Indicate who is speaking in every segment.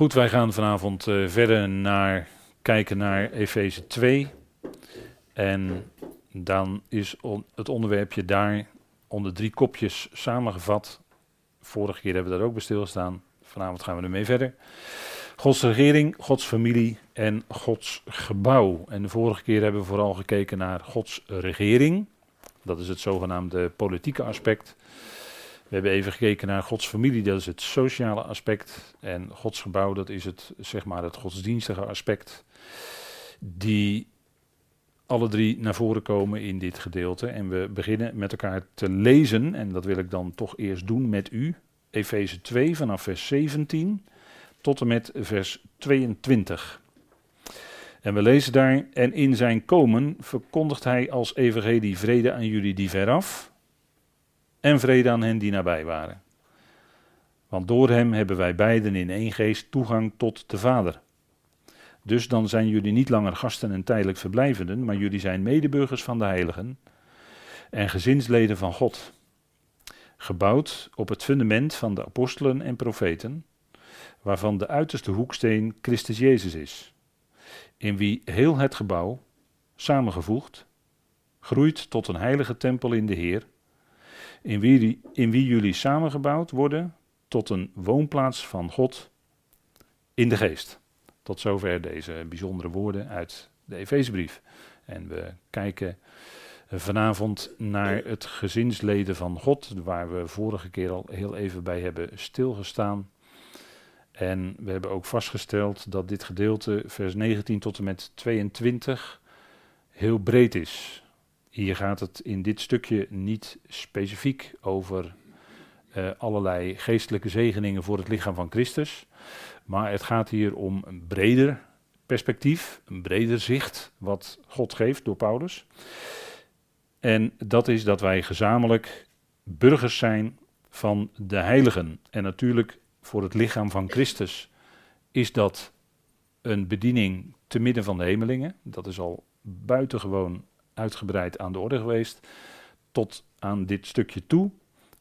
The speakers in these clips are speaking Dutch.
Speaker 1: Goed, wij gaan vanavond uh, verder naar, kijken naar Efeze 2. En dan is het onderwerpje daar onder drie kopjes samengevat. Vorige keer hebben we daar ook bij stilgestaan. Vanavond gaan we ermee verder. Gods regering, Gods familie en Gods gebouw. En de vorige keer hebben we vooral gekeken naar Gods regering. Dat is het zogenaamde politieke aspect. We hebben even gekeken naar Gods familie, dat is het sociale aspect. En Gods gebouw, dat is het, zeg maar, het godsdienstige aspect. Die alle drie naar voren komen in dit gedeelte. En we beginnen met elkaar te lezen. En dat wil ik dan toch eerst doen met u. Efeze 2 vanaf vers 17 tot en met vers 22. En we lezen daar, en in zijn komen verkondigt hij als evangelie vrede aan jullie die veraf en vrede aan hen die nabij waren. Want door hem hebben wij beiden in één geest toegang tot de Vader. Dus dan zijn jullie niet langer gasten en tijdelijk verblijvenden, maar jullie zijn medeburgers van de heiligen en gezinsleden van God. Gebouwd op het fundament van de apostelen en profeten, waarvan de uiterste hoeksteen Christus Jezus is, in wie heel het gebouw, samengevoegd, groeit tot een heilige tempel in de Heer, in wie, jullie samengebouwd worden tot een woonplaats van God in de geest. Tot zover deze bijzondere woorden uit de Efezebrief. En we kijken vanavond naar het gezinsleden van God, waar we vorige keer al heel even bij hebben stilgestaan. En we hebben ook vastgesteld dat dit gedeelte, vers 19 tot en met 22, heel breed is. Hier gaat het in dit stukje niet specifiek over uh, allerlei geestelijke zegeningen voor het lichaam van Christus. Maar het gaat hier om een breder perspectief, een breder zicht wat God geeft door Paulus. En dat is dat wij gezamenlijk burgers zijn van de heiligen. En natuurlijk voor het lichaam van Christus is dat een bediening te midden van de hemelingen. Dat is al buitengewoon uitgebreid aan de orde geweest. Tot aan dit stukje toe.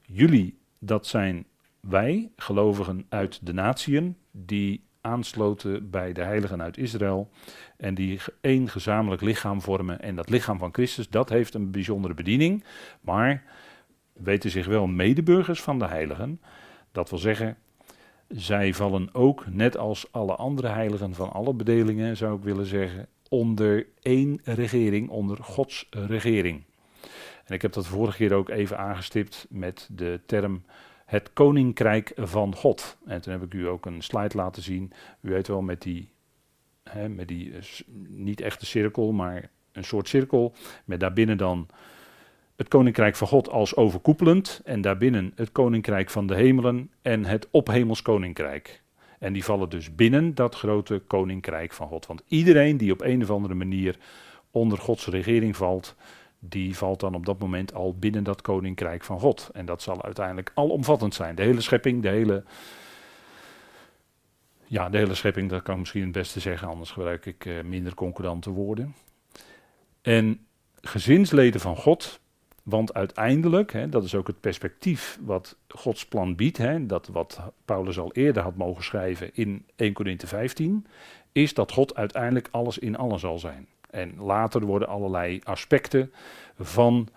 Speaker 1: Jullie, dat zijn wij, gelovigen uit de natieën, die aansloten bij de heiligen uit Israël. En die één gezamenlijk lichaam vormen. En dat lichaam van Christus, dat heeft een bijzondere bediening. Maar weten zich wel medeburgers van de heiligen. Dat wil zeggen, zij vallen ook, net als alle andere heiligen van alle bedelingen, zou ik willen zeggen, onder één regering, onder Gods regering. En ik heb dat vorige keer ook even aangestipt met de term het koninkrijk van God. En toen heb ik u ook een slide laten zien. U weet wel, met die, hè, met die uh, niet echte cirkel, maar een soort cirkel. Met daarbinnen dan het koninkrijk van God als overkoepelend. En daarbinnen het koninkrijk van de hemelen en het ophemels koninkrijk. En die vallen dus binnen dat grote koninkrijk van God. Want iedereen die op een of andere manier onder Gods regering valt, die valt dan op dat moment al binnen dat koninkrijk van God. En dat zal uiteindelijk alomvattend zijn. De hele schepping, de hele. Ja, de hele schepping, dat kan ik misschien het beste zeggen, anders gebruik ik uh, minder concordante woorden. En gezinsleden van God want uiteindelijk, hè, dat is ook het perspectief wat Gods plan biedt, hè, dat wat Paulus al eerder had mogen schrijven in 1 Corinthe 15, is dat God uiteindelijk alles in alles zal zijn. En later worden allerlei aspecten van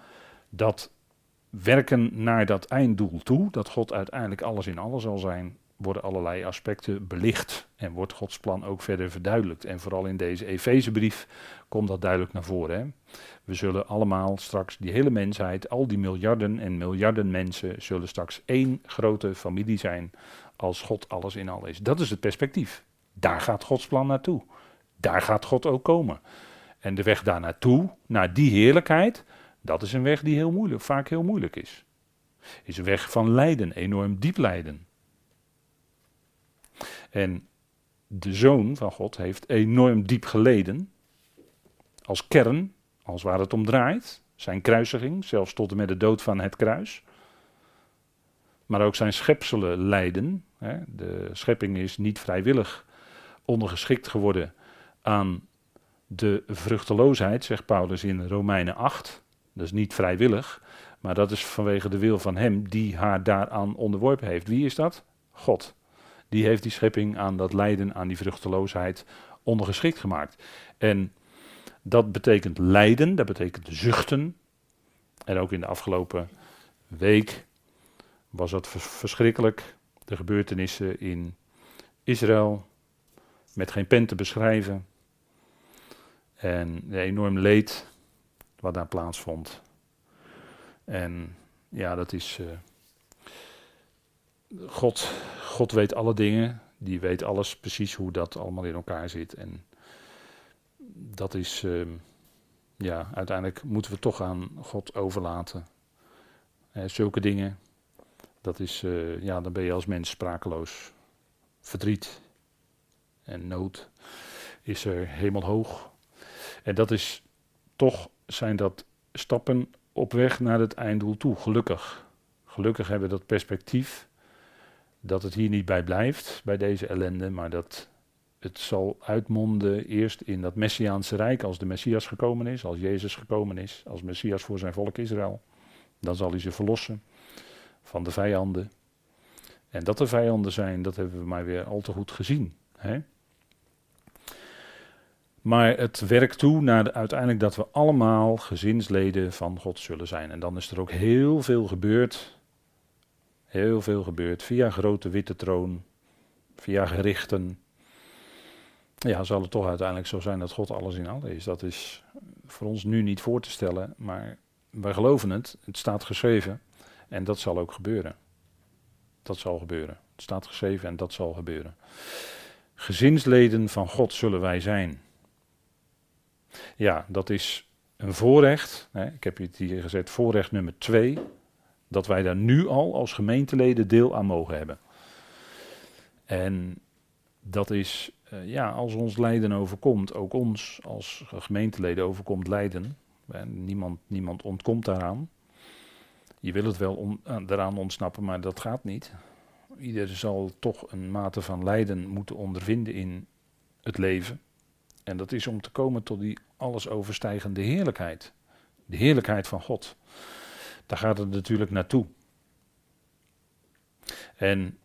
Speaker 1: dat werken naar dat einddoel toe, dat God uiteindelijk alles in alles zal zijn, worden allerlei aspecten belicht en wordt Gods plan ook verder verduidelijkt. En vooral in deze Efezebrief komt dat duidelijk naar voren. Hè? We zullen allemaal straks, die hele mensheid, al die miljarden en miljarden mensen, zullen straks één grote familie zijn als God alles in al is. Dat is het perspectief. Daar gaat Gods plan naartoe. Daar gaat God ook komen. En de weg daar naartoe, naar die heerlijkheid, dat is een weg die heel moeilijk, vaak heel moeilijk is. Is een weg van lijden, enorm diep lijden. En de zoon van God heeft enorm diep geleden. Als kern, als waar het om draait. Zijn kruisiging, zelfs tot en met de dood van het kruis. Maar ook zijn schepselen lijden. De schepping is niet vrijwillig ondergeschikt geworden aan de vruchteloosheid, zegt Paulus in Romeinen 8. Dat is niet vrijwillig, maar dat is vanwege de wil van hem die haar daaraan onderworpen heeft. Wie is dat? God die heeft die schepping aan dat lijden, aan die vruchteloosheid ondergeschikt gemaakt. En dat betekent lijden, dat betekent zuchten. En ook in de afgelopen week was dat verschrikkelijk. De gebeurtenissen in Israël, met geen pen te beschrijven. En de enorm leed wat daar plaatsvond. En ja, dat is. Uh, God, God weet alle dingen. Die weet alles precies hoe dat allemaal in elkaar zit. En dat is. Uh, ja, uiteindelijk moeten we toch aan God overlaten. Uh, zulke dingen. Dat is. Eh, ja, dan ben je als mens sprakeloos. Verdriet en nood is er helemaal hoog. En dat is toch zijn dat stappen op weg naar het einddoel toe, gelukkig. Gelukkig hebben we dat perspectief dat het hier niet bij blijft, bij deze ellende, maar dat het zal uitmonden eerst in dat Messiaanse Rijk, als de Messias gekomen is, als Jezus gekomen is, als Messias voor zijn volk Israël. Dan zal hij ze verlossen van de vijanden. En dat er vijanden zijn, dat hebben we maar weer al te goed gezien. Hè? Maar het werkt toe naar uiteindelijk dat we allemaal gezinsleden van God zullen zijn. En dan is er ook heel veel gebeurd. Heel veel gebeurd via grote witte troon, via gerichten. Ja, zal het toch uiteindelijk zo zijn dat God alles in alles is. Dat is voor ons nu niet voor te stellen, maar wij geloven het. Het staat geschreven en dat zal ook gebeuren. Dat zal gebeuren. Het staat geschreven en dat zal gebeuren. Gezinsleden van God zullen wij zijn. Ja, dat is een voorrecht. Ik heb het hier gezet, voorrecht nummer twee. Dat wij daar nu al als gemeenteleden deel aan mogen hebben. En dat is, uh, ja, als ons lijden overkomt, ook ons als gemeenteleden overkomt lijden. niemand, niemand ontkomt daaraan. Je wil het wel daaraan ontsnappen, maar dat gaat niet. Ieder zal toch een mate van lijden moeten ondervinden in het leven. En dat is om te komen tot die alles overstijgende heerlijkheid. De heerlijkheid van God. Daar gaat het natuurlijk naartoe. En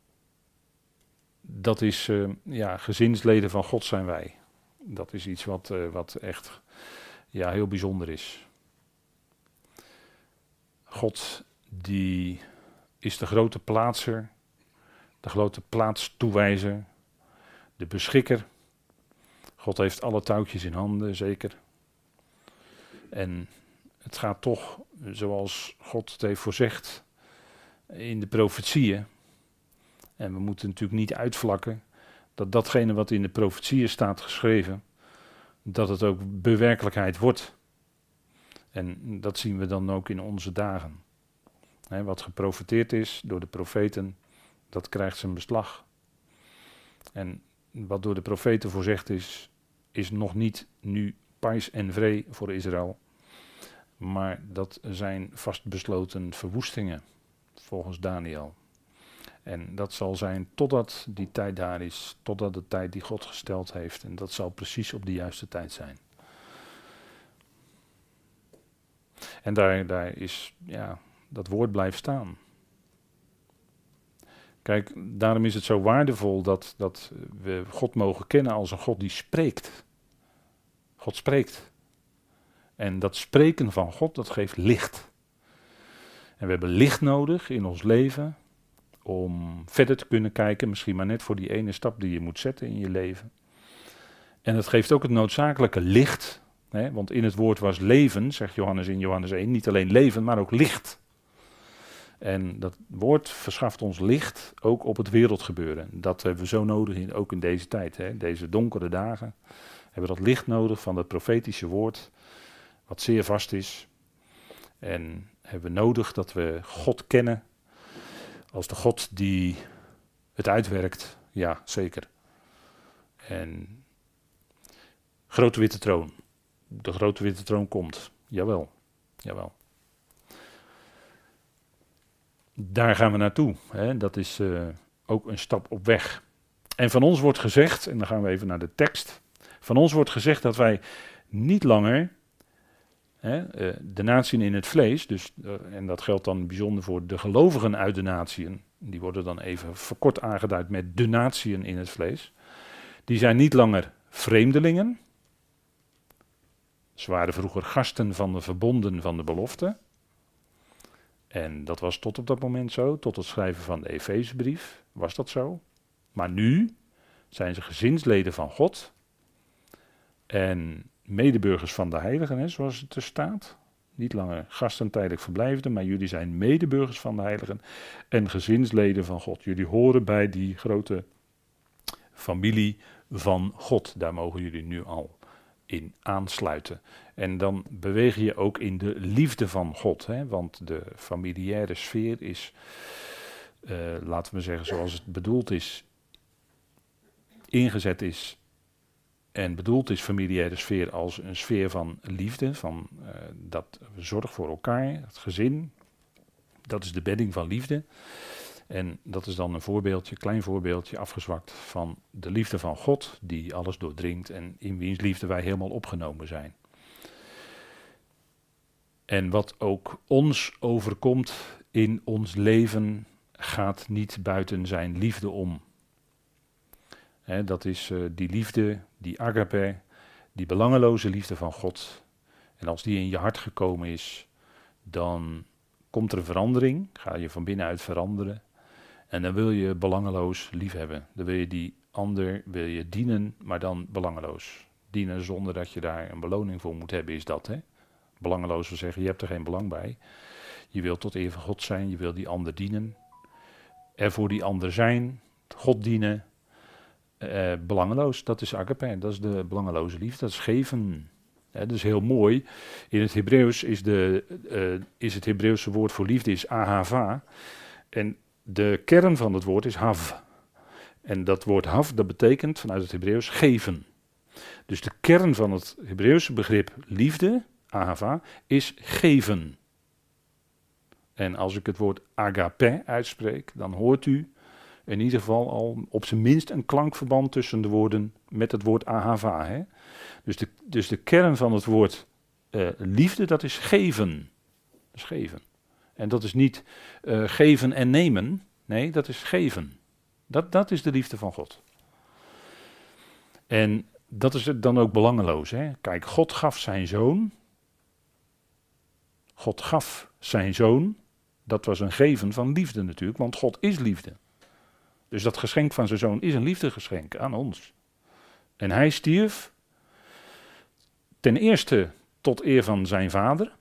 Speaker 1: dat is, uh, ja, gezinsleden van God zijn wij. Dat is iets wat, uh, wat echt ja, heel bijzonder is. God die is de grote plaatser, de grote plaatstoewijzer, de beschikker God heeft alle touwtjes in handen, zeker. En het gaat toch, zoals God het heeft voorzegd, in de profetieën. En we moeten natuurlijk niet uitvlakken dat datgene wat in de profetieën staat geschreven, dat het ook bewerkelijkheid wordt. En dat zien we dan ook in onze dagen. wat geprofeteerd is door de profeten, dat krijgt zijn beslag. En wat door de profeten voorzegd is, is nog niet nu pais en vree voor Israël. Maar dat zijn vastbesloten verwoestingen, volgens Daniel. En dat zal zijn totdat die tijd daar is, totdat de tijd die God gesteld heeft. En dat zal precies op de juiste tijd zijn. En daar, daar is, ja, dat woord blijft staan. Kijk, daarom is het zo waardevol dat, dat we God mogen kennen als een God die spreekt. God spreekt. En dat spreken van God, dat geeft licht. En we hebben licht nodig in ons leven om verder te kunnen kijken, misschien maar net voor die ene stap die je moet zetten in je leven. En het geeft ook het noodzakelijke licht, hè, want in het woord was leven, zegt Johannes in Johannes 1, niet alleen leven, maar ook licht. En dat woord verschaft ons licht ook op het wereldgebeuren. Dat hebben we zo nodig, ook in deze tijd, hè, deze donkere dagen hebben dat licht nodig van het profetische woord, wat zeer vast is. En hebben we nodig dat we God kennen als de God die het uitwerkt. Ja, zeker. En grote witte troon. De grote witte troon komt. Jawel. Jawel. Daar gaan we naartoe. Hè. Dat is uh, ook een stap op weg. En van ons wordt gezegd, en dan gaan we even naar de tekst. Van ons wordt gezegd dat wij niet langer eh, de natie in het vlees, dus, eh, en dat geldt dan bijzonder voor de gelovigen uit de natieën, die worden dan even verkort aangeduid met de natieën in het vlees, die zijn niet langer vreemdelingen. Ze waren vroeger gasten van de verbonden van de belofte. En dat was tot op dat moment zo, tot het schrijven van de Efezebrief was dat zo. Maar nu zijn ze gezinsleden van God en medeburgers van de heiligen, zoals het er staat. Niet langer gasten tijdelijk verblijvenden, maar jullie zijn medeburgers van de heiligen en gezinsleden van God. Jullie horen bij die grote familie van God. Daar mogen jullie nu al in aansluiten. En dan beweeg je ook in de liefde van God. Hè? Want de familiaire sfeer is, uh, laten we zeggen zoals het bedoeld is, ingezet is en bedoeld is familiaire sfeer als een sfeer van liefde, van uh, dat zorg voor elkaar, het gezin. Dat is de bedding van liefde. En dat is dan een voorbeeldje, klein voorbeeldje, afgezwakt van de liefde van God, die alles doordringt en in wiens liefde wij helemaal opgenomen zijn. En wat ook ons overkomt in ons leven, gaat niet buiten zijn liefde om. Dat is uh, die liefde, die agape, die belangeloze liefde van God. En als die in je hart gekomen is, dan komt er verandering, ga je van binnenuit veranderen. En dan wil je belangeloos liefhebben. Dan wil je die ander wil je dienen, maar dan belangeloos. Dienen zonder dat je daar een beloning voor moet hebben, is dat. Hè? Belangeloos wil zeggen, je hebt er geen belang bij. Je wilt tot eer van God zijn, je wil die ander dienen. Er voor die ander zijn, God dienen. Eh, belangeloos, dat is agape, dat is de belangeloze liefde, dat is geven. dat is heel mooi. In het Hebreeuws is, de, uh, is het Hebreeuwse woord voor liefde is ahava. En de kern van het woord is hav. En dat woord hav, dat betekent vanuit het Hebreeuws geven. Dus de kern van het Hebreeuwse begrip liefde, ahava, is geven. En als ik het woord agape uitspreek, dan hoort u in ieder geval al op zijn minst een klankverband tussen de woorden met het woord ahava. Hè? Dus, de, dus de kern van het woord uh, liefde, dat is geven. Dat is geven. En dat is niet uh, geven en nemen. Nee, dat is geven. Dat, dat is de liefde van God. En dat is dan ook belangeloos. Hè? Kijk, God gaf zijn zoon. God gaf zijn zoon. Dat was een geven van liefde natuurlijk, want God is liefde. Dus dat geschenk van zijn zoon is een liefdegeschenk aan ons. En hij stierf ten eerste tot eer van zijn vader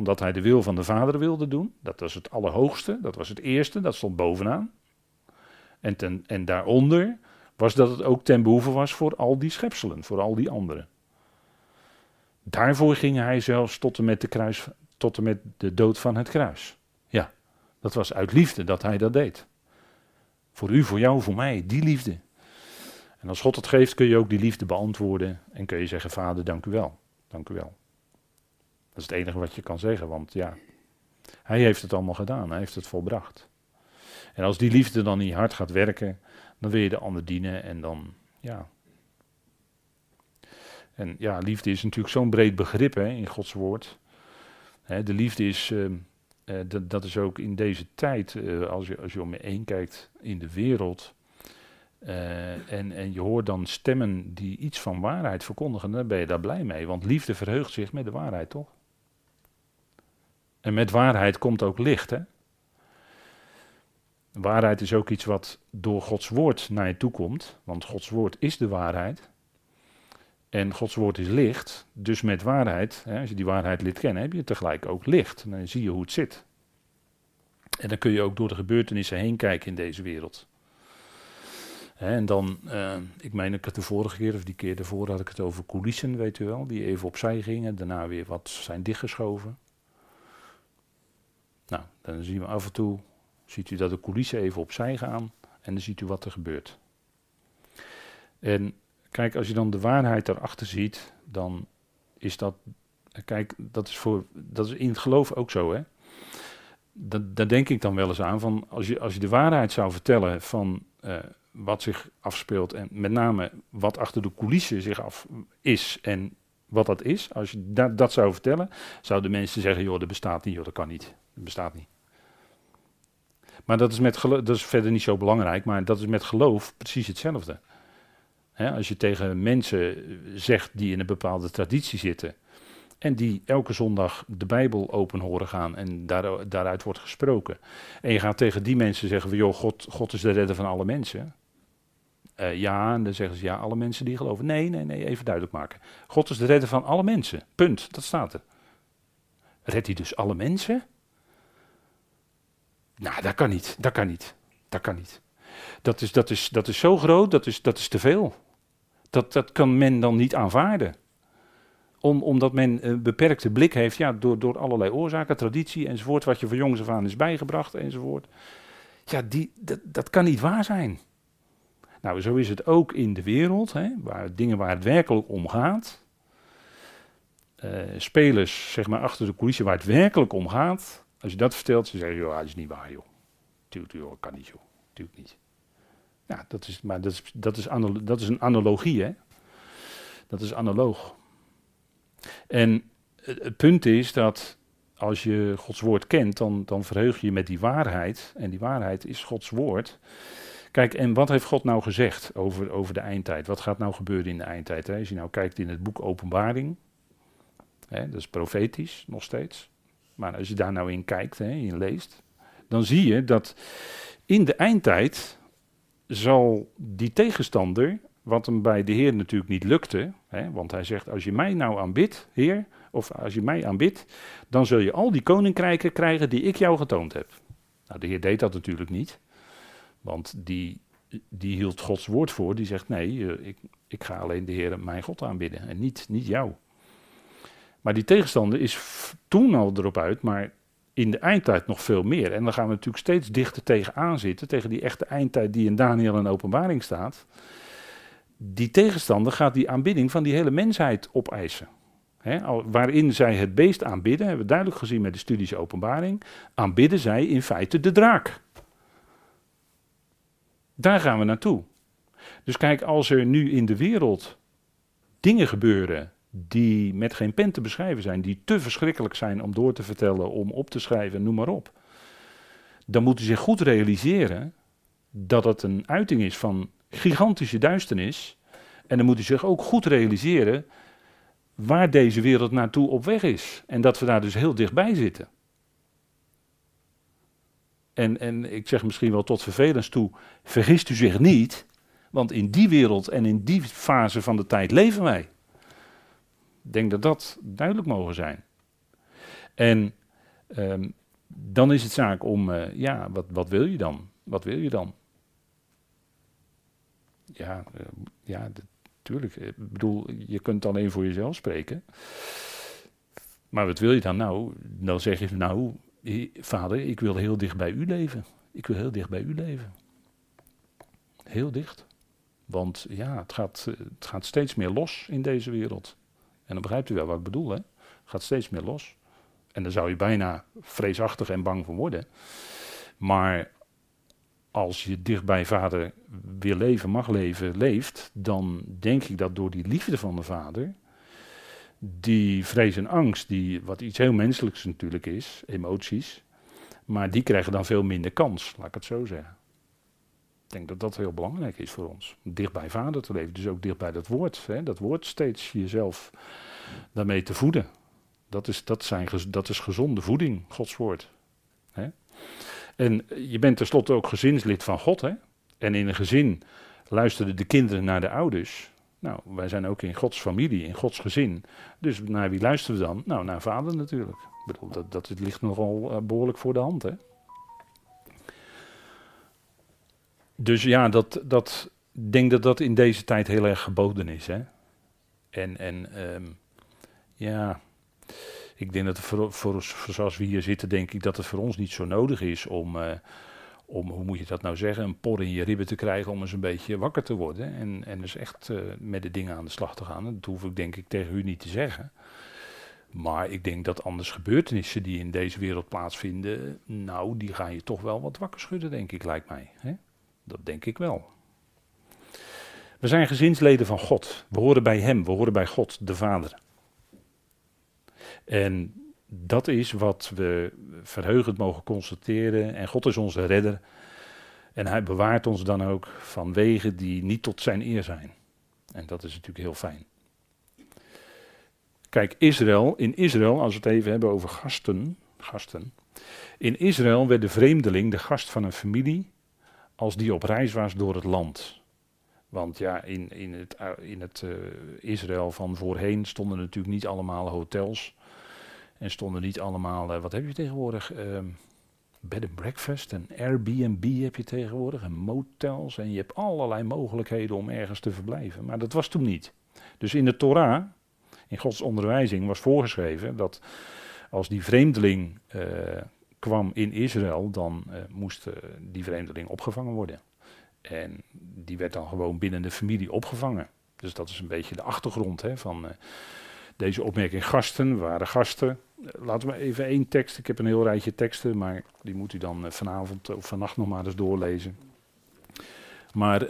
Speaker 1: omdat hij de wil van de Vader wilde doen. Dat was het allerhoogste, dat was het eerste, dat stond bovenaan. En, ten, en daaronder was dat het ook ten behoeve was voor al die schepselen, voor al die anderen. Daarvoor ging hij zelfs tot en met de, kruis, tot en met de dood van het kruis. Ja, dat was uit liefde dat hij dat deed. Voor u, voor jou, voor mij, die liefde. En als God het geeft, kun je ook die liefde beantwoorden en kun je zeggen: Vader, dank u wel. Dank u wel. Dat is het enige wat je kan zeggen, want ja, hij heeft het allemaal gedaan, hij heeft het volbracht. En als die liefde dan in je hart gaat werken, dan wil je de ander dienen en dan, ja. En ja, liefde is natuurlijk zo'n breed begrip hè, in Gods woord. Hè, de liefde is, uh, dat is ook in deze tijd, uh, als, je, als je om je heen kijkt in de wereld, uh, en, en je hoort dan stemmen die iets van waarheid verkondigen, dan ben je daar blij mee. Want liefde verheugt zich met de waarheid, toch? En met waarheid komt ook licht. Hè? Waarheid is ook iets wat door Gods woord naar je toe komt. Want Gods woord is de waarheid. En Gods woord is licht. Dus met waarheid, hè, als je die waarheid lid kennen, heb je tegelijk ook licht. En dan zie je hoe het zit. En dan kun je ook door de gebeurtenissen heen kijken in deze wereld. En dan, uh, ik meen ik het de vorige keer, of die keer daarvoor had ik het over coulissen, weet u wel. Die even opzij gingen, daarna weer wat zijn dichtgeschoven. Nou, dan zien we af en toe, ziet u dat de coulissen even opzij gaan en dan ziet u wat er gebeurt. En kijk, als je dan de waarheid daarachter ziet, dan is dat, kijk, dat is, voor, dat is in het geloof ook zo, hè. Dat, daar denk ik dan wel eens aan, van als je, als je de waarheid zou vertellen van uh, wat zich afspeelt en met name wat achter de coulissen zich af is en wat dat is, als je dat, dat zou vertellen, zouden mensen zeggen, joh, dat bestaat niet, joh, dat kan niet bestaat niet. Maar dat is, met dat is verder niet zo belangrijk, maar dat is met geloof precies hetzelfde. Als je tegen mensen zegt die in een bepaalde traditie zitten en die elke zondag de Bijbel open horen gaan en daar, daaruit wordt gesproken. En je gaat tegen die mensen zeggen, joh, God, God is de redder van alle mensen. Uh, ja, en dan zeggen ze, ja, alle mensen die geloven. Nee, nee, nee, even duidelijk maken. God is de redder van alle mensen. Punt, dat staat er. Redt hij dus alle mensen? Nou, dat kan niet, dat kan niet, dat kan niet. Dat is, dat is, dat is zo groot, dat is, dat is te veel. Dat, dat kan men dan niet aanvaarden. Om, omdat men een beperkte blik heeft ja, door, door allerlei oorzaken, traditie enzovoort, wat je van jongs af aan is bijgebracht enzovoort. Ja, die, dat, dat kan niet waar zijn. Nou, zo is het ook in de wereld, hè, waar dingen waar het werkelijk om gaat. Uh, spelers, zeg maar, achter de coulissen waar het werkelijk om gaat. Als je dat vertelt, ze zeggen, joh, dat is niet waar, joh. Tuurlijk, joh, kan niet, joh. Tuurlijk niet. Ja, dat is, maar dat is, dat is, dat is een analogie, hè. Dat is analoog. En het punt is dat als je Gods woord kent, dan, dan verheug je je met die waarheid. En die waarheid is Gods woord. Kijk, en wat heeft God nou gezegd over, over de eindtijd? Wat gaat nou gebeuren in de eindtijd? Hè? Als je nou kijkt in het boek Openbaring, hè, dat is profetisch nog steeds. Maar als je daar nou in kijkt, hè, in leest, dan zie je dat in de eindtijd zal die tegenstander, wat hem bij de Heer natuurlijk niet lukte, hè, want hij zegt, als je mij nou aanbidt, Heer, of als je mij aanbidt, dan zul je al die koninkrijken krijgen die ik jou getoond heb. Nou, de Heer deed dat natuurlijk niet. Want die, die hield Gods woord voor. Die zegt: Nee, eh, ik, ik ga alleen de Heer, mijn God aanbidden. En niet, niet jou. Maar die tegenstander is toen al erop uit, maar in de eindtijd nog veel meer. En dan gaan we natuurlijk steeds dichter tegenaan zitten. Tegen die echte eindtijd die in Daniel en Openbaring staat. Die tegenstander gaat die aanbidding van die hele mensheid opeisen. He, waarin zij het beest aanbidden, hebben we duidelijk gezien met de studies Openbaring, aanbidden zij in feite de draak. Daar gaan we naartoe. Dus kijk, als er nu in de wereld dingen gebeuren die met geen pen te beschrijven zijn, die te verschrikkelijk zijn om door te vertellen, om op te schrijven, noem maar op. Dan moet u zich goed realiseren dat het een uiting is van gigantische duisternis. En dan moet u zich ook goed realiseren waar deze wereld naartoe op weg is. En dat we daar dus heel dichtbij zitten. En, en ik zeg misschien wel tot vervelens toe, vergist u zich niet, want in die wereld en in die fase van de tijd leven wij. Ik denk dat dat duidelijk mogen zijn. En ehm, dan is het zaak om, uh, ja, wat, wat wil je dan? Wat wil je dan? Ja, uh, ja, natuurlijk. Ik bedoel, je kunt alleen voor jezelf spreken. Maar wat wil je dan nou? Dan zeg je, nou, vader, ik wil heel dicht bij u leven. Ik wil heel dicht bij u leven. Heel dicht. Want ja, het gaat, het gaat steeds meer los in deze wereld. En dan begrijpt u wel wat ik bedoel, hè? Gaat steeds meer los. En daar zou je bijna vreesachtig en bang voor worden. Maar als je dicht bij vader wil leven, mag leven, leeft, dan denk ik dat door die liefde van de vader, die vrees en angst, die, wat iets heel menselijks natuurlijk is, emoties, maar die krijgen dan veel minder kans, laat ik het zo zeggen. Ik denk dat dat heel belangrijk is voor ons. Dicht bij vader te leven, dus ook dicht bij dat woord. Hè, dat woord steeds jezelf daarmee te voeden. Dat is, dat zijn, dat is gezonde voeding, Gods woord. Hè. En je bent tenslotte ook gezinslid van God. Hè? En in een gezin luisteren de kinderen naar de ouders. Nou, wij zijn ook in Gods familie, in Gods gezin. Dus naar wie luisteren we dan? Nou, naar vader natuurlijk. Ik bedoel, dat, dat ligt nogal uh, behoorlijk voor de hand, hè. Dus ja, dat, dat, denk dat dat in deze tijd heel erg geboden is, hè. En, en um, ja, ik denk dat voor, voor, zoals we hier zitten, denk ik dat het voor ons niet zo nodig is om... Uh, om, hoe moet je dat nou zeggen, een por in je ribben te krijgen om eens een beetje wakker te worden. En, en dus echt uh, met de dingen aan de slag te gaan. Dat hoef ik denk ik tegen u niet te zeggen. Maar ik denk dat anders gebeurtenissen die in deze wereld plaatsvinden, nou, die gaan je toch wel wat wakker schudden, denk ik, lijkt mij. Hè? Dat denk ik wel. We zijn gezinsleden van God. We horen bij Hem, we horen bij God, de Vader. En dat is wat we verheugend mogen constateren. En God is onze redder. En hij bewaart ons dan ook van wegen die niet tot zijn eer zijn. En dat is natuurlijk heel fijn. Kijk, Israël, in Israël, als we het even hebben over gasten, gasten. In Israël werd de vreemdeling de gast van een familie als die op reis was door het land. Want ja, in, in het, in het uh, Israël van voorheen stonden natuurlijk niet allemaal hotels. En stonden niet allemaal, uh, wat heb je tegenwoordig? Uh, bed and breakfast en Airbnb heb je tegenwoordig en motels. En je hebt allerlei mogelijkheden om ergens te verblijven. Maar dat was toen niet. Dus in de Torah, in Gods onderwijzing, was voorgeschreven dat als die vreemdeling kwam in Israël, dan uh, moest uh, die vreemdeling opgevangen worden. En die werd dan gewoon binnen de familie opgevangen. Dus dat is een beetje de achtergrond hè, van deze opmerking. Gasten waren gasten. Laten we even één tekst. Ik heb een heel rijtje teksten, maar die moet u dan vanavond of vannacht nog maar eens doorlezen. Maar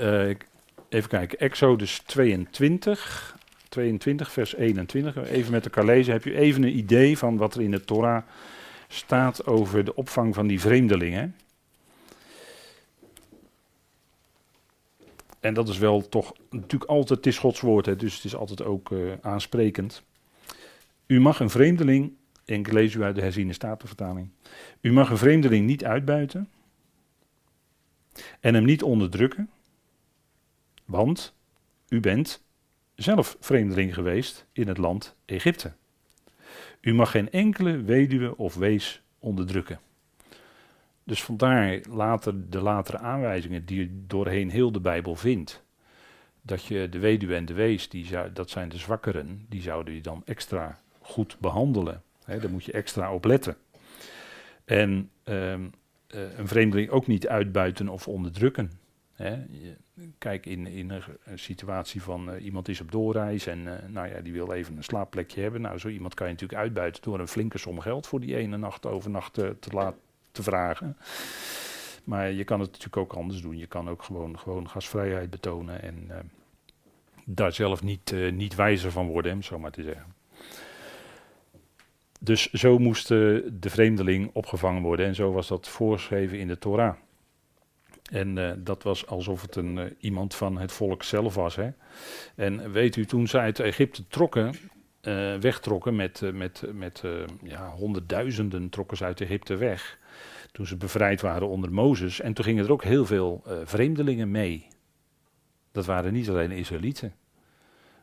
Speaker 1: even kijken. Exodus 22, 22, vers 21. Even met elkaar lezen. Heb je even een idee van wat er in de Torah staat over de opvang van die vreemdelingen? En dat is wel toch natuurlijk altijd, het is Gods woord, hè, dus het is altijd ook uh, aansprekend. U mag een vreemdeling, en ik lees u uit de herziene statenvertaling. U mag een vreemdeling niet uitbuiten en hem niet onderdrukken, want u bent zelf vreemdeling geweest in het land Egypte. U mag geen enkele weduwe of wees onderdrukken. Dus vandaar later de latere aanwijzingen die je doorheen heel de Bijbel vindt. Dat je de weduwe en de wees, die zou, dat zijn de zwakkeren, die zouden je dan extra goed behandelen. He, daar moet je extra op letten. En um, uh, een vreemdeling ook niet uitbuiten of onderdrukken. Kijk, in, in een, situatie van uh, iemand is op doorreis en uh, nou ja, die wil even een slaapplekje hebben. Nou, zo iemand kan je natuurlijk uitbuiten door een flinke som geld voor die ene nacht overnacht te, te laten te vragen. Maar je kan het natuurlijk ook anders doen. Je kan ook gewoon, gewoon gasvrijheid betonen en daar zelf niet, niet wijzer van worden, om zo maar te zeggen. Dus zo moest de vreemdeling opgevangen worden en zo was dat voorgeschreven in de Torah. En uh, dat was alsof het een, uh, iemand van het volk zelf was. Hè. En weet u, toen zij uit Egypte trokken, uh, wegtrokken met, met, met ja, honderdduizenden trokken ze uit Egypte weg. Toen ze bevrijd waren onder Mozes. En toen gingen er ook heel veel vreemdelingen mee. Dat waren niet alleen Israëlieten.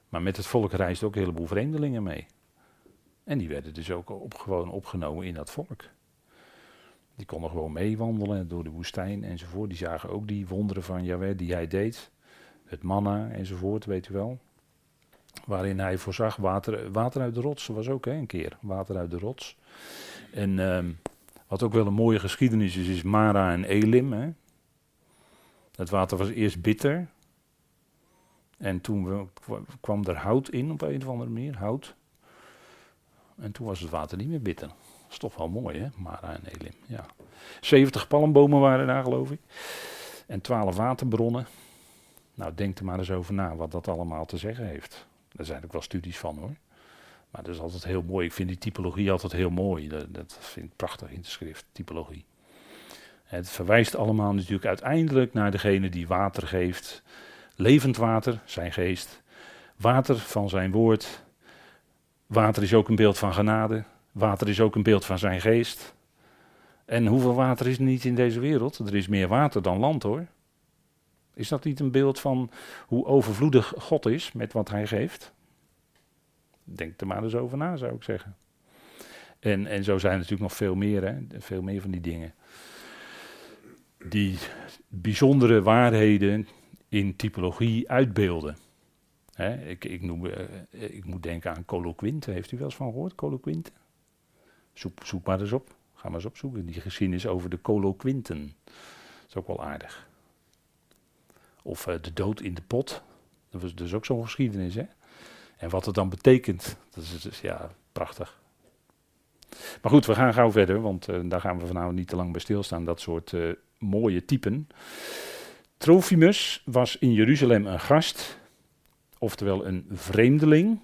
Speaker 1: Maar met het volk reisden ook een heleboel vreemdelingen mee. En die werden dus ook gewoon opgenomen in dat volk. Die konden gewoon meewandelen door de woestijn enzovoort. Die zagen ook die wonderen van die hij deed. Het manna enzovoort, weet u wel. Waarin hij voorzag water, water uit de rots. Was ook hè, een keer, water uit de rots. En um, wat ook wel een mooie geschiedenis is, is Mara en Elim. Hè. Het water was eerst bitter. En toen kwam er hout in op een of andere manier, hout. En toen was het water niet meer bitter. Dat is toch wel mooi, hè? Mara en Elim. Ja. 70 palmbomen waren daar, geloof ik. En 12 waterbronnen. Nou, denk er maar eens over na wat dat allemaal te zeggen heeft. Daar zijn ook wel studies van hoor. Maar dat is altijd heel mooi. Ik vind die typologie altijd heel mooi. Dat, dat vind ik prachtig in de schrift, typologie. Het verwijst allemaal natuurlijk uiteindelijk naar degene die water geeft. Levend water, zijn geest. Water van zijn woord. Water is ook een beeld van genade. Water is ook een beeld van zijn geest. En hoeveel water is er niet in deze wereld? Er is meer water dan land hoor. Is dat niet een beeld van hoe overvloedig God is met wat hij geeft? Denk er maar eens over na, zou ik zeggen. En, en zo zijn er natuurlijk nog veel meer, hè? veel meer van die dingen. Die bijzondere waarheden in typologie uitbeelden. Hè? Ik, ik, noem, uh, ik moet denken aan Coloquinte. Heeft u wel eens van gehoord, Coloquinte? Zoek, maar eens op. Ga maar eens opzoeken. Die geschiedenis over de Coloquinten. Dat is ook wel aardig. Of uh, de dood in de pot. Dat was dus ook zo'n geschiedenis, hè? En wat het dan betekent, dat is dus, ja, prachtig. Maar goed, we gaan gauw verder, want uh, daar gaan we vanavond niet te lang bij stilstaan. Dat soort uh, mooie typen. Trofimus was in Jeruzalem een gast, oftewel een vreemdeling.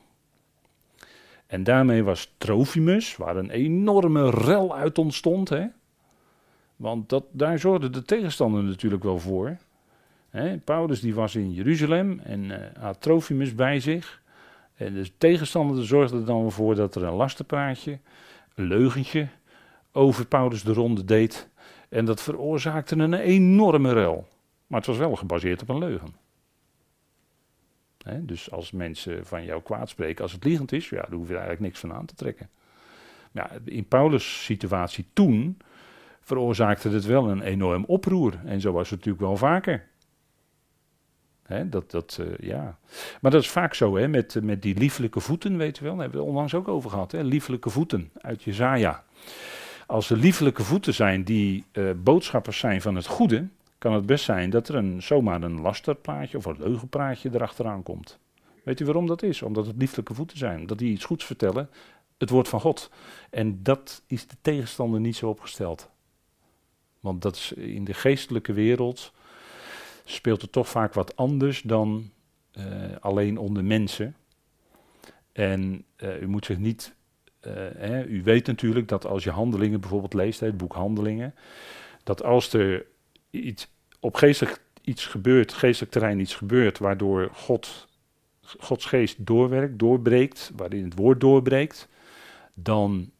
Speaker 1: En daarmee was Trofimus, waar een enorme rel uit ontstond. Hè? Want dat, daar zorgde de tegenstander natuurlijk wel voor. Hè? Paulus die was in Jeruzalem en uh, had Trofimus bij zich. En de tegenstander zorgde er dan voor dat er een lastenpraatje, een leugentje, over Paulus de ronde deed. En dat veroorzaakte een enorme rel. Maar het was wel gebaseerd op een leugen. Dus als mensen van jou kwaad spreken, als het liegend is, ja, daar hoef je eigenlijk niks van aan te trekken. Ja, in Paulus' situatie toen veroorzaakte het wel een enorm oproer. En zo was het natuurlijk wel vaker. dat, dat, uh, ja. Maar dat is vaak zo, hè, met, met die lieflijke voeten, weet je wel. Daar hebben we het onlangs ook over gehad, hè, lieflijke voeten uit Jezaja. Als er lieflijke voeten zijn die uh, boodschappers zijn van het goede, kan het best zijn dat er een, zomaar een lasterplaatje of een leugenpraatje erachteraan komt. Weet u waarom dat is? Omdat het lieflijke voeten zijn, omdat die iets goeds vertellen, het woord van God. En dat is de tegenstander niet zo opgesteld. Want dat is in de geestelijke wereld speelt het toch vaak wat anders dan uh, alleen onder mensen. En uh, u moet zich niet. Uh, hè, u weet natuurlijk dat als je handelingen bijvoorbeeld leest, het boek Handelingen, dat als er iets op geestelijk iets gebeurt, geestelijk terrein iets gebeurt, waardoor God, Gods geest doorwerkt, doorbreekt, waarin het woord doorbreekt, dan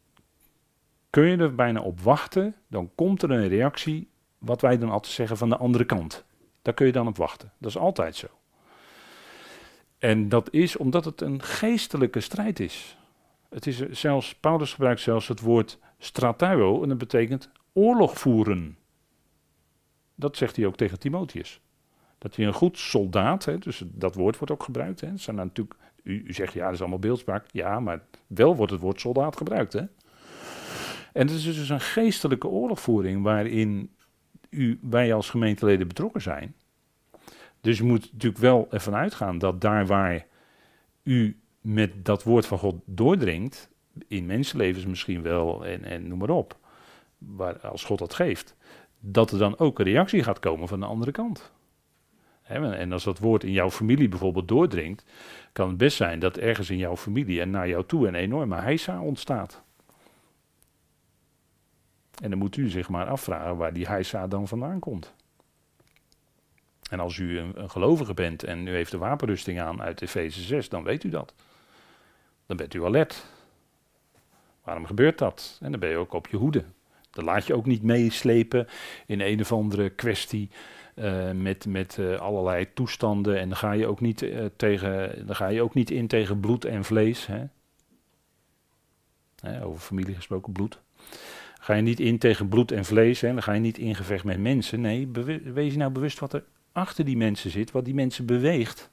Speaker 1: kun je er bijna op wachten, dan komt er een reactie, wat wij dan altijd zeggen van de andere kant. Daar kun je dan op wachten. Dat is altijd zo. En dat is omdat het een geestelijke strijd is. Het is zelfs, Paulus gebruikt zelfs het woord stratuo en dat betekent oorlog voeren. Dat zegt hij ook tegen Timotheus. Dat hij een goed soldaat, hè, dus dat woord wordt ook gebruikt. Hè. Zijn natuurlijk, u, zegt ja, dat is allemaal beeldspraak. Ja, maar wel wordt het woord soldaat gebruikt. Hè. En het is dus een geestelijke oorlogvoering waarin u, wij als gemeenteleden betrokken zijn. Dus je moet natuurlijk wel ervan uitgaan dat daar waar u met dat woord van God doordringt, in mensenlevens misschien wel en, en noem maar op, waar, als God dat geeft, dat er dan ook een reactie gaat komen van de andere kant. en als dat woord in jouw familie bijvoorbeeld doordringt, kan het best zijn dat ergens in jouw familie en naar jou toe een enorme heisa ontstaat. En dan moet u zich maar afvragen waar die heisa dan vandaan komt. En als u een, gelovige bent en u heeft de wapenrusting aan uit Efeze 6, dan weet u dat. Dan bent u alert. Waarom gebeurt dat? En dan ben je ook op je hoede. Dan laat je ook niet meeslepen in een of andere kwestie uh, met, met uh, allerlei toestanden. En dan ga, je ook niet, uh, tegen, dan ga je ook niet in tegen bloed en vlees. Hè? Hè, over familie gesproken, bloed. Ga je niet in tegen bloed en vlees. Hè? Dan ga je niet in gevecht met mensen. Nee, wees je nou bewust wat er achter die mensen zit, wat die mensen beweegt.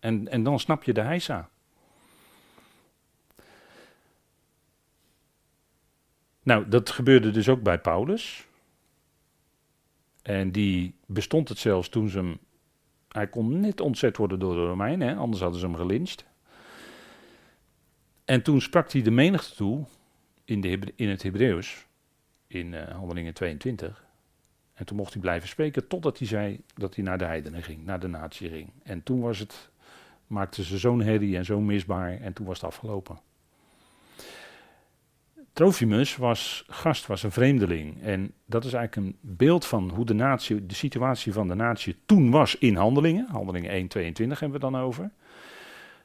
Speaker 1: En, en dan snap je de heisa. Nou, dat gebeurde dus ook bij Paulus. En die bestond het zelfs toen ze hem. Hij kon net ontzet worden door de Romeinen, anders hadden ze hem gelincht. En toen sprak hij de menigte toe in, de, in het Hebreeuws, in uh, Handelingen 22. En toen mocht hij blijven spreken totdat hij zei dat hij naar de heidenen ging, naar de natie ging. En toen was het, maakten ze zo'n herrie en zo misbaar en toen was het afgelopen. Trofimus was gast, was een vreemdeling. En dat is eigenlijk een beeld van hoe de, natie, de situatie van de natie toen was in handelingen. Handelingen 1, 22 hebben we dan over.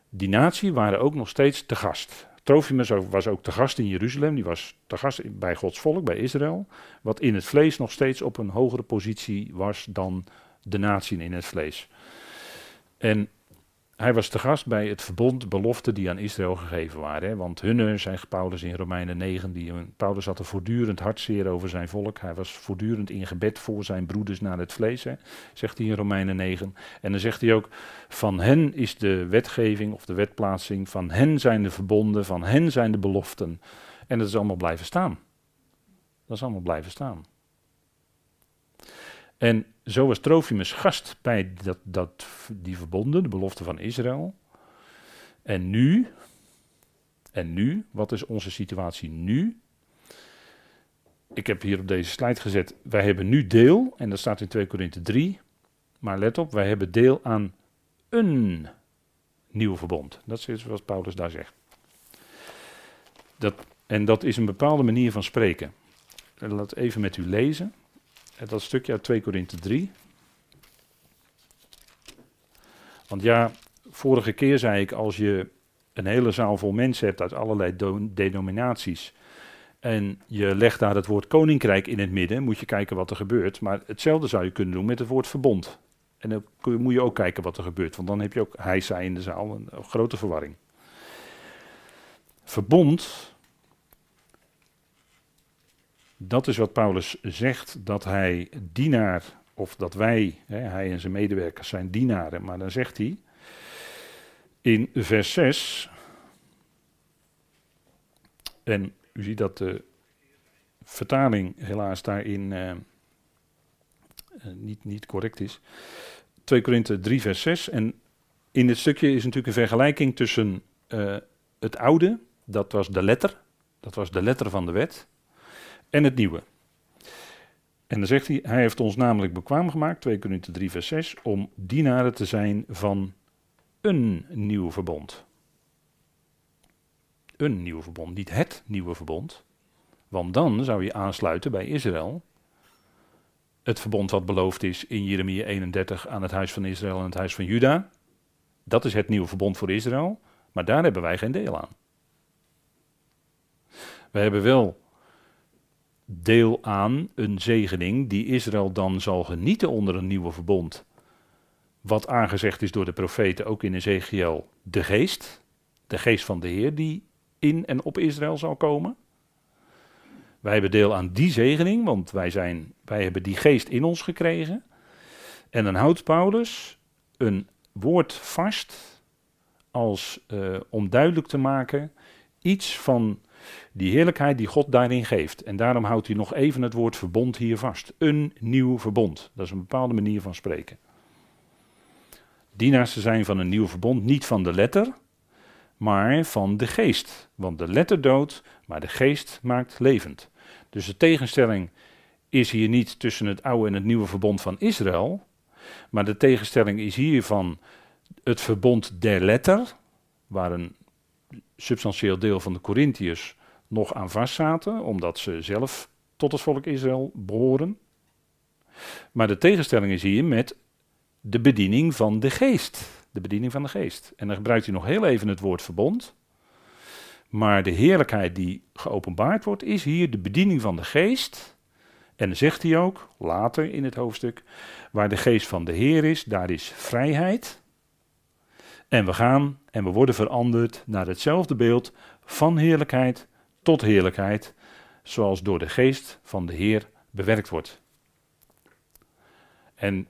Speaker 1: Die natie waren ook nog steeds te gast. Trofimus was ook te gast in Jeruzalem. Die was te gast bij Gods volk, bij Israël. Wat in het vlees nog steeds op een hogere positie was dan de natie in het vlees. En hij was te gast bij het verbond, beloften die aan Israël gegeven waren. Hè? Want hunne, zijn Paulus in Romeinen 9, die, Paulus had er voortdurend hartzeer over zijn volk. Hij was voortdurend in gebed voor zijn broeders naar het vlees, zegt hij in Romeinen 9. En dan zegt hij ook, van hen is de wetgeving of de wetplaatsing, van hen zijn de verbonden, van hen zijn de beloften. En dat is allemaal blijven staan. Dat is allemaal blijven staan. En zo was Trofimus gast bij dat, dat, die verbonden, de belofte van Israël. En nu, en nu, wat is onze situatie nu? Ik heb hier op deze slide gezet, wij hebben nu deel, en dat staat in 2 Korinthe 3. Maar let op, wij hebben deel aan een nieuwe verbond. Dat is wat Paulus daar zegt. Dat, en dat is een bepaalde manier van spreken. Laat even met u lezen. Dat stukje uit 2 Korinthe 3. Want ja, vorige keer zei ik, als je een hele zaal vol mensen hebt uit allerlei denominaties. En je legt daar het woord koninkrijk in het midden, moet je kijken wat er gebeurt. Maar hetzelfde zou je kunnen doen met het woord verbond. En dan moet je ook kijken wat er gebeurt, want dan heb je ook hij, zij in de zaal, een grote verwarring. Verbond, dat is wat Paulus zegt, dat hij dienaar, of dat wij, hè, hij en zijn medewerkers zijn dienaren. Maar dan zegt hij in vers 6, en u ziet dat de vertaling helaas daarin uh, niet, niet correct is. 2 Korinthe 3 vers 6. En in dit stukje is natuurlijk een vergelijking tussen uh, het oude, dat was de letter, dat was de letter van de wet, en het nieuwe. En dan zegt hij, hij heeft ons namelijk bekwaam gemaakt, 2 Korinthe 3 vers 6, om dienaren te zijn van een nieuw verbond. Een nieuw verbond, niet het nieuwe verbond. Want dan zou je aansluiten bij Israël. Het verbond wat beloofd is in Jeremia 31 aan het huis van Israël en het huis van Juda. Dat is het nieuwe verbond voor Israël. Maar daar hebben wij geen deel aan. We hebben wel deel aan een zegening die Israël dan zal genieten onder een nieuwe verbond. Wat aangezegd is door de profeten ook in Ezekiel, de geest. De geest van de Heer die in en op Israël zal komen. Wij hebben deel aan die zegening, want wij, zijn, wij hebben die geest in ons gekregen. En dan houdt Paulus een woord vast als uh, om duidelijk te maken iets van die heerlijkheid die God daarin geeft. En daarom houdt hij nog even het woord verbond hier vast. Een nieuw verbond. Dat is een bepaalde manier van spreken. Dienaars zijn van een nieuw verbond, niet van de letter, maar van de geest. Want de letter doodt, maar de geest maakt levend. Dus de tegenstelling is hier niet tussen het oude en het nieuwe verbond van Israël, maar de tegenstelling is hier van het verbond der letter, waar een substantieel deel van de Corinthiërs nog aan vastzaten, omdat ze zelf tot het volk Israël behoren. Maar de tegenstelling is hier met de bediening van de geest. De bediening van de geest. En dan gebruikt hij nog heel even het woord verbond. Maar de heerlijkheid die geopenbaard wordt, is hier de bediening van de geest. En dan zegt hij ook, later in het hoofdstuk, waar de geest van de Heer is, daar is vrijheid. En we gaan en we worden veranderd naar hetzelfde beeld van heerlijkheid tot heerlijkheid, zoals door de geest van de Heer bewerkt wordt. En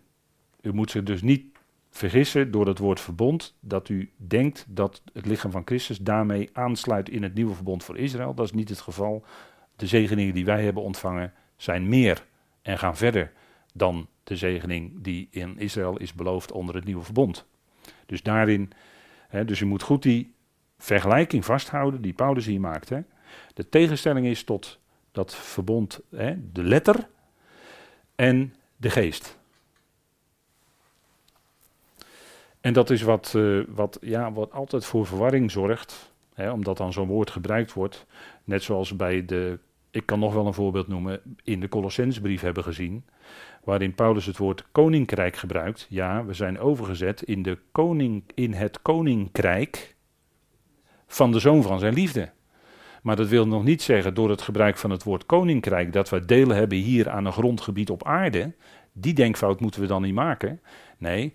Speaker 1: u moet zich dus niet vergissen door het woord verbond dat u denkt dat het lichaam van Christus daarmee aansluit in het nieuwe verbond voor Israël. Dat is niet het geval. De zegeningen die wij hebben ontvangen zijn meer en gaan verder dan de zegening die in Israël is beloofd onder het nieuwe verbond. Dus daarin, hè, dus u moet goed die vergelijking vasthouden die Paulus hier maakt. Hè. De tegenstelling is tot dat verbond, hè, de letter en de geest. En dat is wat, uh, wat, ja, wat altijd voor verwarring zorgt, hè, omdat dan zo'n woord gebruikt wordt. Net zoals bij de, ik kan nog wel een voorbeeld noemen, in de Colossensbrief hebben gezien, waarin Paulus het woord koninkrijk gebruikt. Ja, we zijn overgezet in, de koning, in het koninkrijk van de zoon van zijn liefde. Maar dat wil nog niet zeggen door het gebruik van het woord koninkrijk dat we delen hebben hier aan een grondgebied op aarde. Die denkfout moeten we dan niet maken. Nee,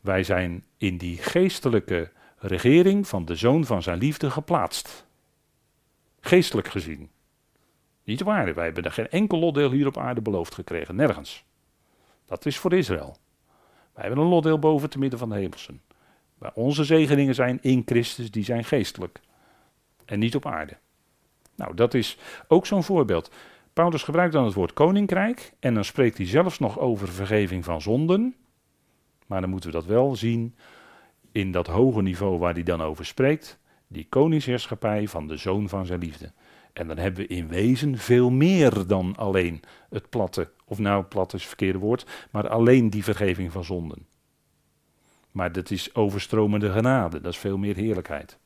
Speaker 1: wij zijn in die geestelijke regering van de zoon van zijn liefde geplaatst. Geestelijk gezien. Niet waar, wij hebben er geen enkel lotdeel hier op aarde beloofd gekregen, nergens. Dat is voor Israël. Wij hebben een lotdeel boven te midden van de hemelsen. Maar onze zegeningen zijn in Christus, die zijn geestelijk. En niet op aarde. Nou, dat is ook zo'n voorbeeld. Paulus gebruikt dan het woord koninkrijk en dan spreekt hij zelfs nog over vergeving van zonden. Maar dan moeten we dat wel zien in dat hoge niveau waar hij dan over spreekt. Die koningsheerschappij van de zoon van zijn liefde. En dan hebben we in wezen veel meer dan alleen het platte, of nou plat is het verkeerde woord, maar alleen die vergeving van zonden. Maar dat is overstromende genade, dat is veel meer heerlijkheid.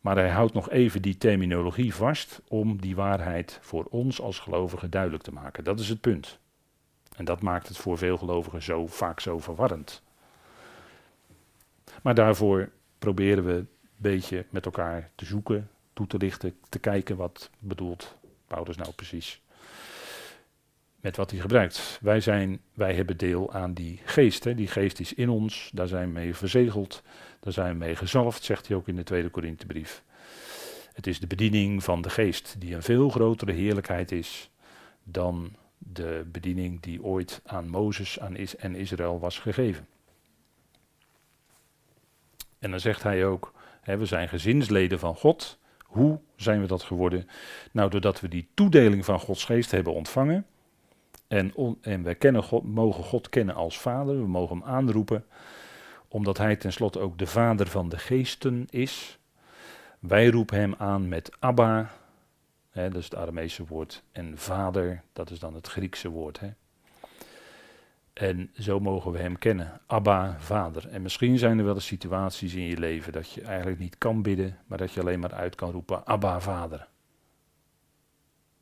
Speaker 1: Maar hij houdt nog even die terminologie vast om die waarheid voor ons als gelovigen duidelijk te maken. Dat is het punt. En dat maakt het voor veel gelovigen zo vaak zo verwarrend. Maar daarvoor proberen we een beetje met elkaar te zoeken, toe te lichten, te kijken wat bedoelt Paulus nou precies. Met wat hij gebruikt. Wij, zijn, wij hebben deel aan die geest. Hè. Die geest is in ons, daar zijn we mee verzegeld, daar zijn we mee gezalfd, zegt hij ook in de tweede Korinthebrief. Het is de bediening van de geest die een veel grotere heerlijkheid is dan de bediening die ooit aan Mozes aan Is en Israël was gegeven. En dan zegt hij ook, hè, we zijn gezinsleden van God. Hoe zijn we dat geworden? Nou, doordat we die toedeling van Gods geest hebben ontvangen. En, en wij kennen God, mogen God kennen als Vader, we mogen hem aanroepen, omdat hij tenslotte ook de Vader van de geesten is. Wij roepen hem aan met Abba, hè, dat is het Aramese woord, en Vader, dat is dan het Griekse woord. Hè. En zo mogen we hem kennen. Abba, Vader. En misschien zijn er wel eens situaties in je leven dat je eigenlijk niet kan bidden, maar dat je alleen maar uit kan roepen: Abba, Vader.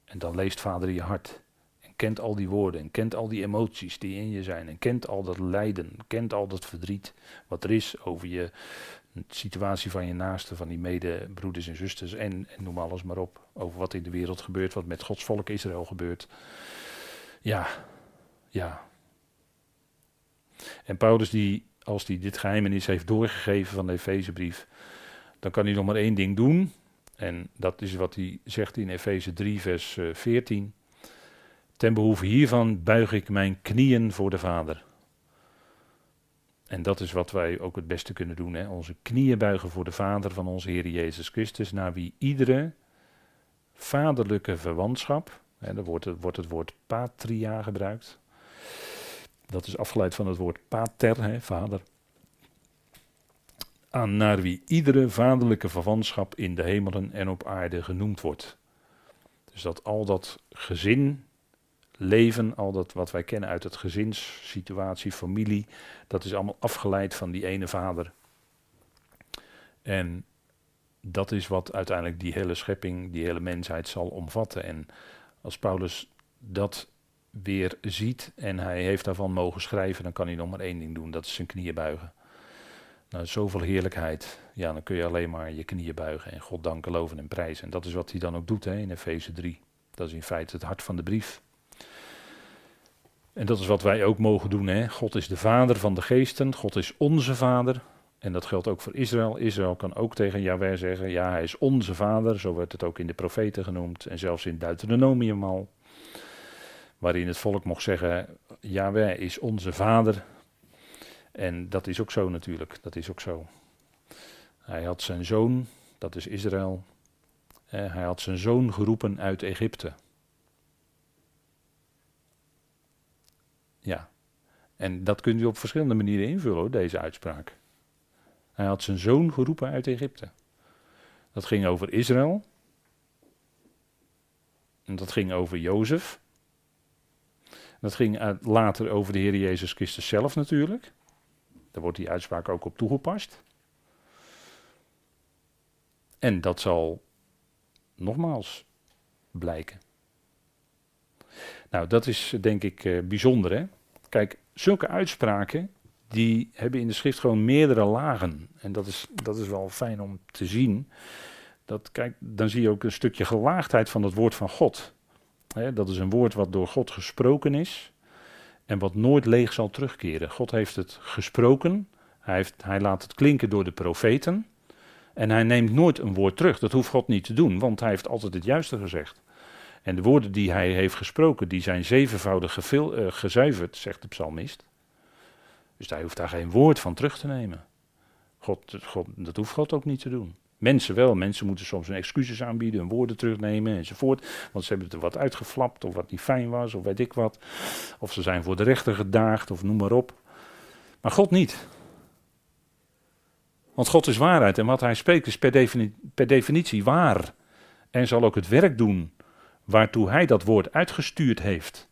Speaker 1: En dan leest Vader je hart. En kent al die woorden. En kent al die emoties die in je zijn. En kent al dat lijden. Kent al dat verdriet. Wat er is over je situatie van je naasten, van die medebroeders en zusters. En, en noem alles maar op. Over wat in de wereld gebeurt. Wat met Gods volk Israël gebeurt. Ja, ja, en Paulus, die, als hij dit geheimenis heeft doorgegeven van de Efezebrief, dan kan hij nog maar één ding doen. En dat is wat hij zegt in Efeze 3, vers 14. Eh, Ten behoeve hiervan buig ik mijn knieën voor de Vader. En dat is wat wij ook het beste kunnen doen. Hè? Onze knieën buigen voor de Vader van onze Heer Jezus Christus, naar wie iedere vaderlijke verwantschap, hè, daar wordt wordt het woord patria gebruikt, dat is afgeleid van het woord pater, hè, vader. Aan naar wie iedere vaderlijke verwantschap in de hemelen en op aarde genoemd wordt. Dus dat al dat gezin, leven, al dat wat wij kennen uit het gezinssituatie, familie, dat is allemaal afgeleid van die ene vader. En dat is wat uiteindelijk die hele schepping, die hele mensheid zal omvatten. En als Paulus dat weer ziet en hij heeft daarvan mogen schrijven, dan kan hij nog maar één ding doen, dat is zijn knieën buigen. Nou, zoveel heerlijkheid, ja, dan kun je alleen maar je knieën buigen en God danken, loven en prijzen. En dat is wat hij dan ook doet hè, in Efeze 3. Dat is in feite het hart van de brief. En dat is wat wij ook mogen doen. Hè. God is de vader van de geesten, God is onze vader. En dat geldt ook voor Israël. Israël kan ook tegen Yahweh zeggen, ja, hij is onze vader. Zo werd het ook in de profeten genoemd en zelfs in Deuteronomium al waarin het volk mocht zeggen, Yahweh is onze vader. En dat is ook zo natuurlijk, dat is ook zo. Hij had zijn zoon, dat is Israël, hij had zijn zoon geroepen uit Egypte. Ja, en dat kunt u op verschillende manieren invullen, deze uitspraak. Hij had zijn zoon geroepen uit Egypte. Dat ging over Israël. En dat ging over Jozef. Dat ging later over de Heer Jezus Christus zelf natuurlijk. Daar wordt die uitspraak ook op toegepast. En dat zal nogmaals blijken. Nou, dat is denk ik uh, bijzonder. Hè? Kijk, zulke uitspraken die hebben in de schrift gewoon meerdere lagen. En dat is, dat is wel fijn om te zien. Dat, kijk, dan zie je ook een stukje gelaagdheid van het woord van God dat is een woord wat door God gesproken is en wat nooit leeg zal terugkeren. God heeft het gesproken, hij, heeft, hij laat het klinken door de profeten en hij neemt nooit een woord terug. Dat hoeft God niet te doen, want hij heeft altijd het juiste gezegd. En de woorden die hij heeft gesproken, die zijn zevenvoudig uh, gezuiverd, zegt de psalmist. Dus hij hoeft daar geen woord van terug te nemen. God, God, dat hoeft God ook niet te doen. Mensen wel, mensen moeten soms een excuses aanbieden, hun woorden terugnemen enzovoort. Want ze hebben er wat uitgeflapt of wat niet fijn was of weet ik wat. Of ze zijn voor de rechter gedaagd of noem maar op. Maar God niet. Want God is waarheid en wat hij spreekt is per, per definitie waar. En zal ook het werk doen waartoe hij dat woord uitgestuurd heeft.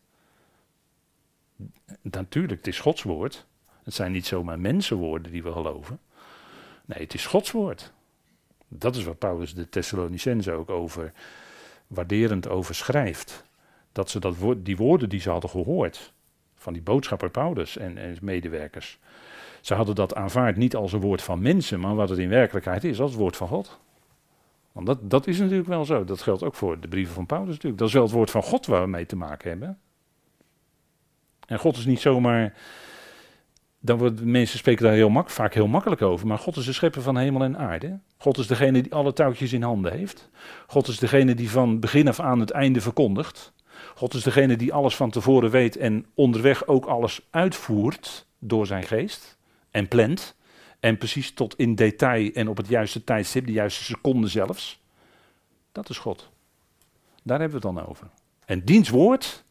Speaker 1: Natuurlijk, het is Gods woord. Het zijn niet zomaar mensenwoorden die we geloven. Nee, het is Gods woord. Dat is wat Paulus de Thessalonicense ook over waarderend over schrijft. Dat ze dat die woorden die ze hadden gehoord van die boodschapper Paulus en, en medewerkers. Ze hadden dat aanvaard niet als een woord van mensen, maar wat het in werkelijkheid is, als het woord van God. Want dat, dat is natuurlijk wel zo. Dat geldt ook voor de brieven van Paulus natuurlijk. Dat is wel het woord van God waar we mee te maken hebben. En God is niet zomaar. Dan worden mensen spreken daar heel mak, vaak heel makkelijk over. Maar God is de schepper van hemel en aarde. God is degene die alle touwtjes in handen heeft. God is degene die van begin af aan het einde verkondigt. God is degene die alles van tevoren weet en onderweg ook alles uitvoert door zijn geest en plant. En precies tot in detail en op het juiste tijdstip, de juiste seconde zelfs. Dat is God. Daar hebben we het dan over. En diens woord,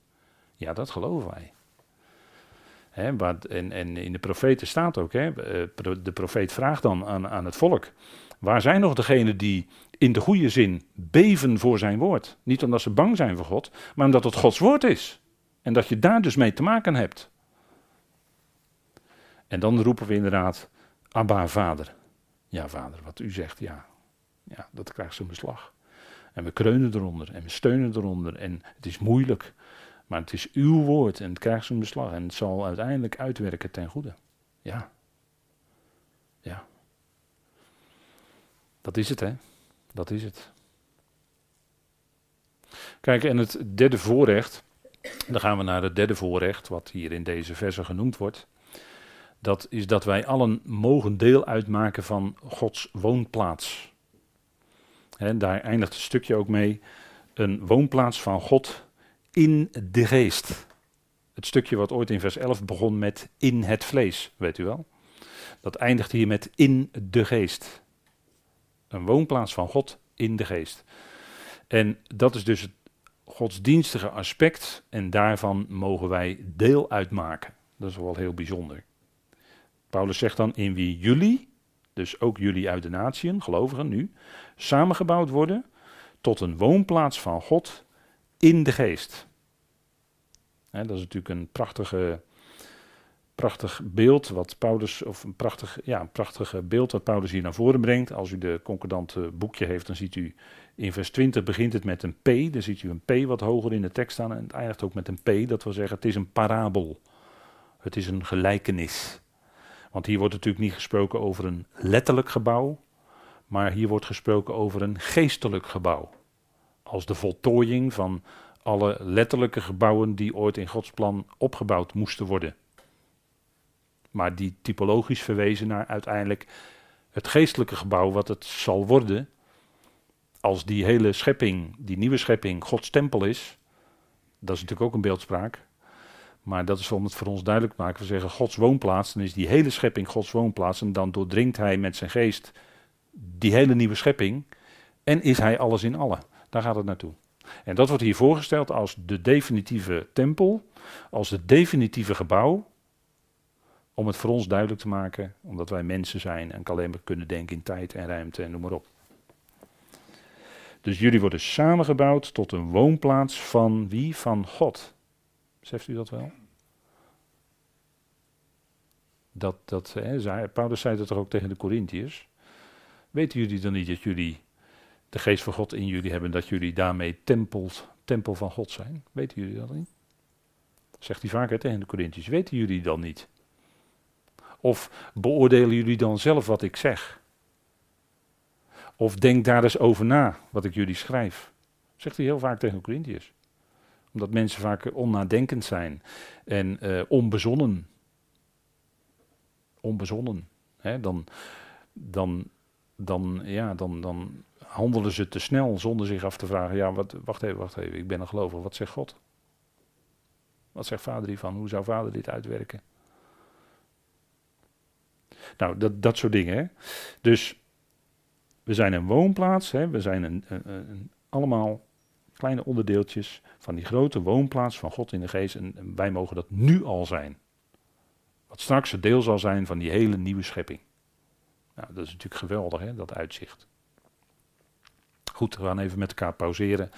Speaker 1: ja, dat geloven wij. En, in de profeten staat ook, eh, de profeet vraagt dan aan, aan het volk, waar zijn nog degenen die in de goede zin beven voor zijn woord? Niet omdat ze bang zijn voor God, maar omdat het Gods woord is. En dat je daar dus mee te maken hebt. En dan roepen we inderdaad, Abba, vader. Ja, vader, wat u zegt, ja. Ja, dat krijgt zijn beslag. En we kreunen eronder en we steunen eronder. En het is moeilijk, maar het is uw woord en het krijgt zijn beslag. En het zal uiteindelijk uitwerken ten goede. Ja. Ja. Dat is het, hè? Dat is het. Kijk, en het derde voorrecht. Dan gaan we naar het derde voorrecht, wat hier in deze verse genoemd wordt dat is dat wij allen mogen deel uitmaken van Gods woonplaats. He, daar eindigt het stukje ook mee. Een woonplaats van God in de geest. Het stukje wat ooit in vers 11 begon met in het vlees, weet u wel. Dat eindigt hier met in de geest. Een woonplaats van God in de geest. En dat is dus het godsdienstige aspect en daarvan mogen wij deel uitmaken. Dat is wel heel bijzonder. Paulus zegt dan in wie jullie, dus ook jullie uit de natieën, gelovigen nu, samengebouwd worden tot een woonplaats van God in de geest. dat is natuurlijk een prachtige, prachtig beeld wat Paulus, of een prachtig, ja, een prachtige beeld wat Paulus hier naar voren brengt. Als u de concordante boekje heeft, dan ziet u in vers 20 begint het met een P. Dan ziet u een P wat hoger in de tekst staan en het eindigt ook met een P. Dat wil zeggen, het is een parabel. Het is een gelijkenis. Want hier wordt natuurlijk niet gesproken over een letterlijk gebouw, maar hier wordt gesproken over een geestelijk gebouw. Als de voltooiing van alle letterlijke gebouwen die ooit in Gods plan opgebouwd moesten worden. Maar die typologisch verwezen naar uiteindelijk het geestelijke gebouw wat het zal worden. Als die hele schepping, die nieuwe schepping, Gods tempel is. Dat is natuurlijk ook een beeldspraak. Maar dat is om het voor ons duidelijk te maken. We zeggen Gods woonplaats, dan is die hele schepping Gods woonplaats. En dan doordringt hij met zijn geest die hele nieuwe schepping. En is hij alles in allen. Daar gaat het naartoe. En dat wordt hier voorgesteld als de definitieve tempel, als het definitieve gebouw. Om het voor ons duidelijk te maken, omdat wij mensen zijn en alleen maar kunnen denken in tijd en ruimte en noem maar op. Dus jullie worden samengebouwd tot een woonplaats van wie? Van God. Beseft u dat wel? Dat, dat, hè, Paulus zei dat toch ook tegen de Corinthiërs. Weten jullie dan niet dat jullie de geest van God in jullie hebben, dat jullie daarmee tempels, tempel van God zijn? Weten jullie dat niet? Zegt hij vaker tegen de Corinthiërs. Weten jullie dan niet? Of beoordelen jullie dan zelf wat ik zeg? Of denk daar eens over na wat ik jullie schrijf. Zegt hij heel vaak tegen de Corinthiërs omdat mensen vaak onnadenkend zijn en uh, onbezonnen. Onbezonnen. Hè? Dan, dan, dan, ja, dan, dan handelen ze te snel zonder zich af te vragen: ja, wat, wacht even, wacht even, ik ben een gelovige. Wat zegt God? Wat zegt vader hiervan? Hoe zou vader dit uitwerken? Nou, dat, dat soort dingen. Hè? Dus we zijn een woonplaats, hè? we zijn een, een, een, allemaal kleine onderdeeltjes van die grote woonplaats van God in de geest. En wij mogen dat nu al zijn. Wat straks het deel zal zijn van die hele nieuwe schepping. Nou, dat is natuurlijk geweldig, hè, dat uitzicht. Goed, we gaan even met elkaar pauzeren.